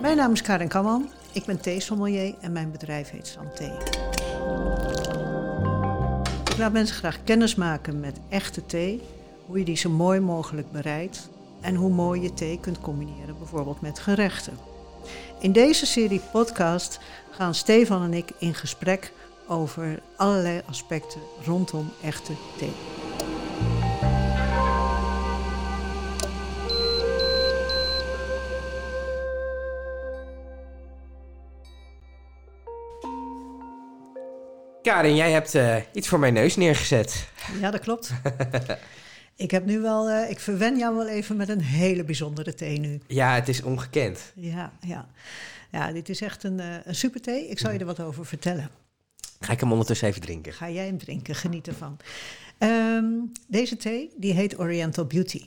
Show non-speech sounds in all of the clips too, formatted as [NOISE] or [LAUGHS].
Mijn naam is Karin Kamman. Ik ben theesommelier en mijn bedrijf heet Santé. Ik laat mensen graag kennis maken met echte thee, hoe je die zo mooi mogelijk bereidt en hoe mooi je thee kunt combineren, bijvoorbeeld met gerechten. In deze serie podcast gaan Stefan en ik in gesprek over allerlei aspecten rondom echte thee. Karin, jij hebt uh, iets voor mijn neus neergezet. Ja, dat klopt. [LAUGHS] ik heb nu wel, uh, ik verwen jou wel even met een hele bijzondere thee nu. Ja, het is ongekend. Ja, ja. Ja, dit is echt een, uh, een super thee. Ik zal je er wat over vertellen. Ga ik hem ondertussen even drinken? Ga jij hem drinken, geniet ervan. Um, deze thee, die heet Oriental Beauty.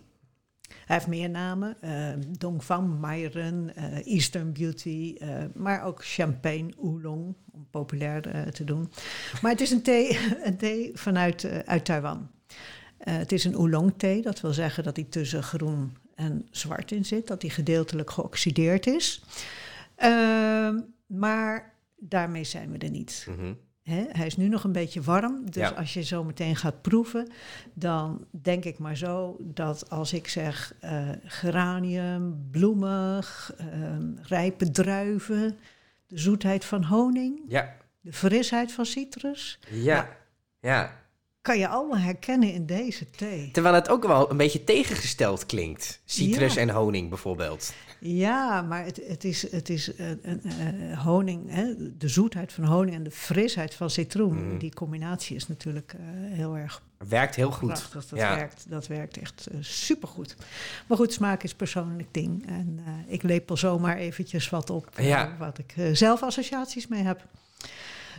Hij heeft meer namen, uh, Dong Van Myron, uh, Eastern Beauty, uh, maar ook Champagne Oolong, om populair te doen. Maar het is een thee, [LAUGHS] een thee vanuit uit Taiwan. het is een oolong thee, dat wil zeggen dat hij tussen groen en zwart in zit, dat hij gedeeltelijk geoxideerd is. Ehm, maar daarmee zijn we er niet. Mm. He, hij is nu nog een beetje warm, dus ja. als je zo meteen gaat proeven, dan denk ik maar zo dat als ik zeg uh, geranium, bloemig, uh, rijpe druiven, de zoetheid van honing, ja. de frisheid van citrus. Ja, nou, ja. Kan je allemaal herkennen in deze thee. Terwijl het ook wel een beetje tegengesteld klinkt. Citrus ja. en honing bijvoorbeeld. Ja, maar het, het is, het is uh, uh, honing, hè? de zoetheid van honing en de frisheid van citroen. Mm. Die combinatie is natuurlijk uh, heel erg. Werkt heel goed. Prachtig. Dat, ja. werkt, dat werkt echt supergoed. Maar goed, smaak is persoonlijk ding. En ik lepel zomaar eventjes wat op ja. wat ik zelf associaties mee heb.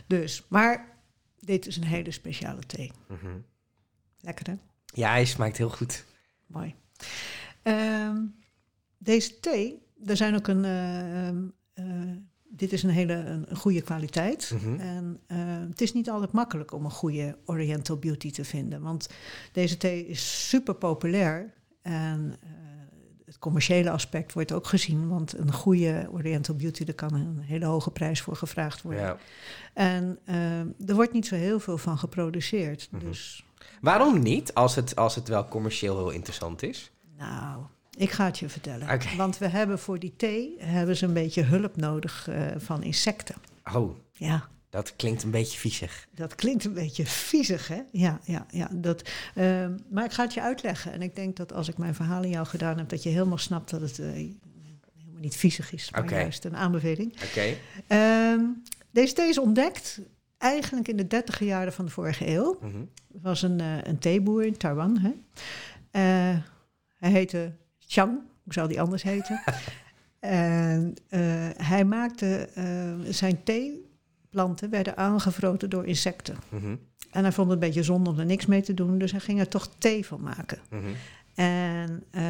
Dus, maar dit is een hele speciale thee. Mm -hmm. Lekker hè? Ja, hij smaakt heel goed. Mooi. Um, deze thee, er zijn ook een. Uh, uh, dit is een hele een goede kwaliteit. Mhm. Mm -hmm. En uh, het is niet altijd makkelijk om een goede Oriental Beauty te vinden. Want deze thee is super populair. En het commerciële aspect wordt ook gezien. Want een goede Oriental Beauty, daar kan een hele hoge prijs voor gevraagd worden. Ja. En uh, er wordt niet zo heel veel van geproduceerd. Mhm. Dus, Waarom niet, als het, als het wel commercieel heel interessant is? nou, ik ga het je vertellen. Want we hebben voor die thee hebben ze een beetje hulp nodig uh, van insecten. Oh, Ja, dat klinkt een beetje viezig. dat klinkt een beetje viezig, hè? Ja, ja, ja. Dat, uh, maar ik ga het je uitleggen. En ik denk dat als ik mijn verhaal in jou gedaan heb, dat je helemaal snapt dat het uh, helemaal niet viezig is, maar juist een aanbeveling. Oké. Ehm, deze thee is ontdekt eigenlijk in de dertiger jaren van de vorige eeuw. Mhm. Er was een, uh, een theeboer in Taiwan. Hè? Uh, hij heette Chang, hoe zou die anders heten? [LAUGHS] en hij maakte zijn theeplanten werden aangevroten door insecten. Mhm. En hij vond het een beetje zonde om er niks mee te doen, dus hij ging er toch thee van maken. Mhm. En uh,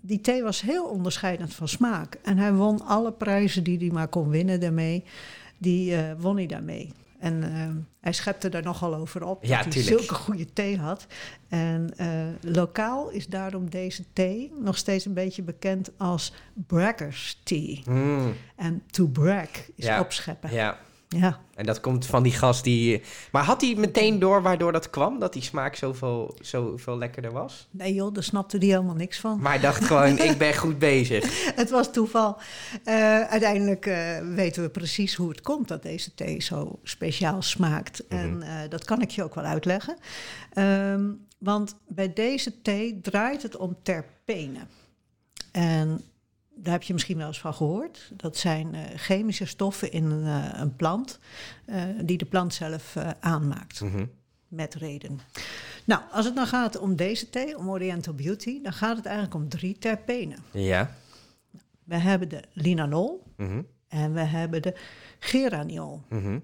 die thee was heel onderscheidend van smaak. En hij won alle prijzen die hij maar kon winnen daarmee. Die uh, won hij daarmee. En uh, hij schepte daar nogal over op. Ja, dat hij tuurlijk. zulke goede thee had. En lokaal is daarom deze thee nog steeds een beetje bekend als braggers tea. Mm. En to brag is Ja. opscheppen. Ja, Ja. en dat komt van die gast die... Maar had hij meteen door waardoor dat kwam? Dat die smaak zoveel, zoveel lekkerder was? Nee joh, daar snapte hij helemaal niks van. Maar hij dacht gewoon, ik ben goed bezig. [LAUGHS] Het was toeval. Uh, uiteindelijk uh, weten we precies hoe het komt dat deze thee zo speciaal smaakt. Mhm. En uh, dat kan ik je ook wel uitleggen. Um, want bij deze thee draait het om terpenen. En daar heb je misschien wel eens van gehoord. Dat zijn uh, chemische stoffen in uh, een plant uh, die de plant zelf aanmaakt. Mhm. Met reden. Nou, als het dan gaat om deze thee, om Oriental Beauty, dan gaat het eigenlijk om drie terpenen. Ja. We hebben de linalol Mhm. en we hebben de geraniol. Mhm.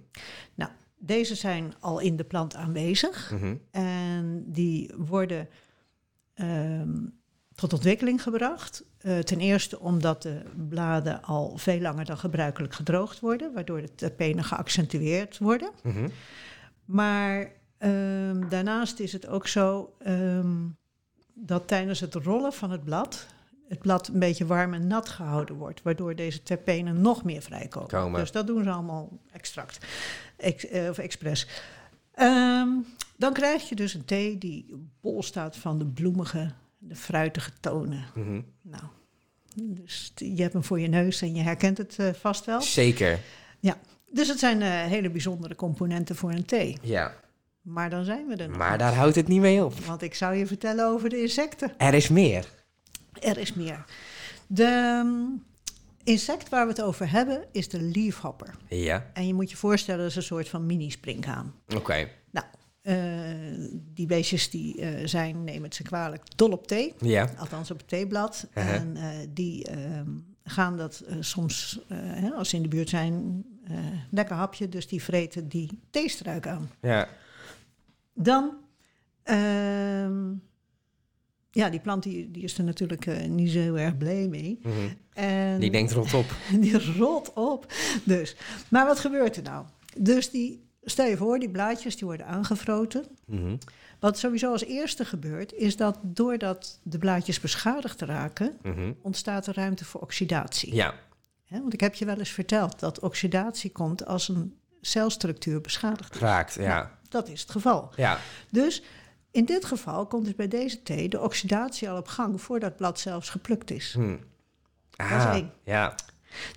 Nou, deze zijn al in de plant aanwezig en die worden um, tot ontwikkeling gebracht. Uh, ten eerste omdat de bladen al veel langer dan gebruikelijk gedroogd worden, waardoor de terpenen geaccentueerd worden. Mhm. Maar um, daarnaast is het ook zo um, dat tijdens het rollen van het blad het blad een beetje warm en nat gehouden wordt, waardoor deze terpenen nog meer vrijkomen. Komen. Dus dat doen ze allemaal extract, ex, eh, of expres. Ehm, dan krijg je dus een thee die bol staat van de bloemige, de fruitige tonen. Mhm. Nou, dus je hebt hem voor je neus en je herkent het eh, vast wel. Zeker, Dus het zijn eh, hele bijzondere componenten voor een thee. ja. Maar dan zijn we er nog. Maar daar houdt het niet mee op. Want ik zou je vertellen over de insecten. Er is meer. Er is meer. De um, insect waar we het over hebben is de leafhopper. Ja, En je moet je voorstellen, dat is een soort van mini-springhaan. oké. Nou, die beestjes die eh, zijn, neem het ze kwalijk, dol op thee. Ja, Althans op het theeblad. En eh, die ehm, gaan dat eh, soms, eh, hè, als ze in de buurt zijn, eh, lekker hapje. Dus die vreten die theestruik aan. ja. Dan, ehm, ja, die plant die, die is er natuurlijk eh, niet zo heel erg blij mee. Mhm. En Die denkt rot op. [LAUGHS] die rolt op. Dus, maar wat gebeurt er nou? Dus die, stel je voor, die blaadjes die worden aangevroten. Mhm. Wat sowieso als eerste gebeurt, is dat doordat de blaadjes beschadigd raken, Mhm. ontstaat er ruimte voor oxidatie. Ja, want ik heb je wel eens verteld dat oxidatie komt als een celstructuur beschadigd raakt, ja. Dat is het geval. Ja, Dus in dit geval komt dus bij deze thee de oxidatie al op gang voordat het blad zelfs geplukt is. hm. is Ah, één. ja.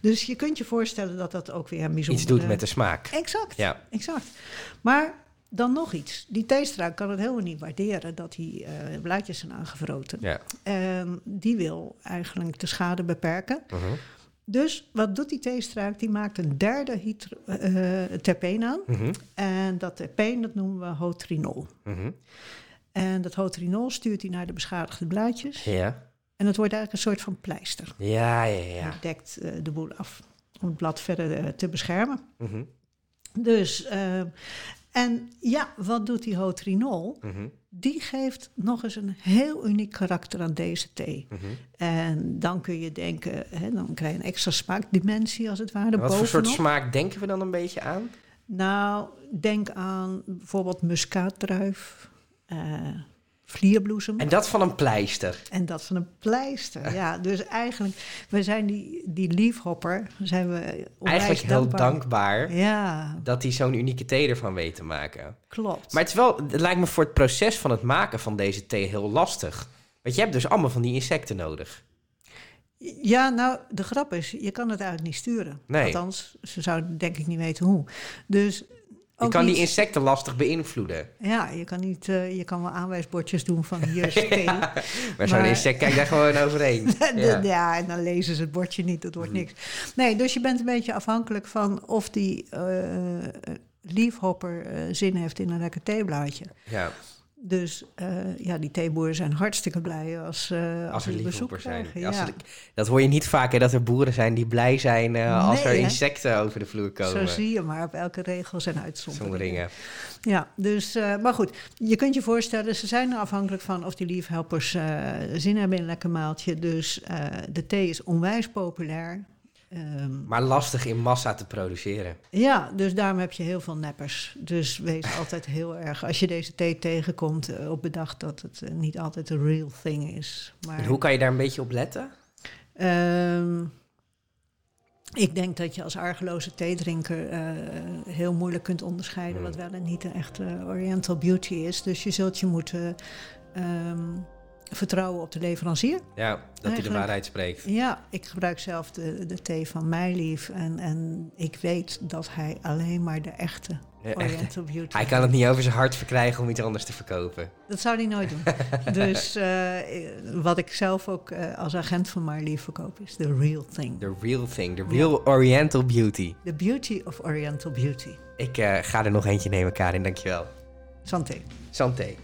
Dus je kunt je voorstellen dat dat ook weer een bijzonder... Iets doet met de smaak. Exact, Ja, exact. Maar dan nog iets. Die theestruik kan het helemaal niet waarderen dat die eh, blaadjes zijn aangevroten. ja. Ehm, die wil eigenlijk de schade beperken. Mhm. Dus wat doet die theestruik? Die maakt een derde hydro- eh, terpeen aan. Mhm. En dat terpeen, dat noemen we hotrinol. Mhm. En dat hotrinol stuurt hij naar de beschadigde blaadjes. Ja. En het wordt eigenlijk een soort van pleister. Ja, ja, ja. Dekt eh, de boel af om het blad verder eh, te beschermen. Mhm. Dus, eh, en ja, wat doet die hotrinol? Mhm. Die geeft nog eens een heel uniek karakter aan deze thee. Mhm. En dan kun je denken, hè, dan krijg je een extra smaakdimensie als het ware Wat voor soort bovenop. smaak denken we dan een beetje aan? Nou, denk aan bijvoorbeeld muskaatdruif, eh vlierbloesem. En dat van een pleister. En dat van een pleister. Ja, [LAUGHS] dus eigenlijk, we zijn die, die leafhopper, zijn we Eigenlijk heel dankbaar. dankbaar Ja, dat hij zo'n unieke thee ervan weet te maken. klopt. Maar het, is wel, het lijkt me voor het proces van het maken van deze thee heel lastig. Want je hebt dus allemaal van die insecten nodig. Ja, nou, de grap is, je kan het eigenlijk niet sturen. Nee. Althans, ze zouden denk ik niet weten hoe. Dus Je kan niet- die insecten lastig beïnvloeden. Ja, je kan, niet, eh, je kan wel aanwijsbordjes doen van hier is thee. [LAUGHS] Maar zo'n insect kijkt daar gewoon overheen. [LAUGHS] De- Ja. ja. en dan lezen ze het bordje niet, dat wordt Mhm. niks. Nee, dus je bent een beetje afhankelijk van of die leafhopper eh, zin heeft in een lekker theeblaadje. Ja, Dus eh, ja, die theeboeren zijn hartstikke blij als, eh als, als er bezoek zijn. krijgen. Als Ja. er- dat hoor je niet vaak, hè, dat er boeren zijn die blij zijn eh, als er hè? insecten over de vloer Zo komen. zie je maar, op elke regel zijn uitzonderingen. Zonderingen. Ja, dus, maar goed, je kunt je voorstellen, ze zijn er afhankelijk van of die liefhelpers zin hebben in een lekker maaltje. Dus de thee is onwijs populair. Ehm, Maar lastig in massa te produceren. ja, dus daarom heb je heel veel neppers. Dus wees altijd heel erg, als je deze thee tegenkomt, eh, op bedacht dat het eh, niet altijd de real thing is. Maar, En hoe kan je daar een beetje op letten? Ehm, ik denk dat je als argeloze theedrinker eh, heel moeilijk kunt onderscheiden wat wel en niet een echte Oriental Beauty is. Dus je zult je moeten ehm, vertrouwen op de leverancier. Ja, dat hij de waarheid spreekt. Ja, ik gebruik zelf de, de thee van Meilief en, en ik weet dat hij alleen maar de echte. Oriental Beauty Hij kan het niet over zijn hart verkrijgen om iets anders te verkopen. Dat zou hij nooit doen. [LAUGHS] dus eh, wat ik zelf ook eh, als agent van Meilief verkoop is the real thing. The real thing, the real Oriental beauty. The beauty of Oriental beauty. Ik eh, ga er nog eentje nemen, Karin, dankjewel. Santé. Santé.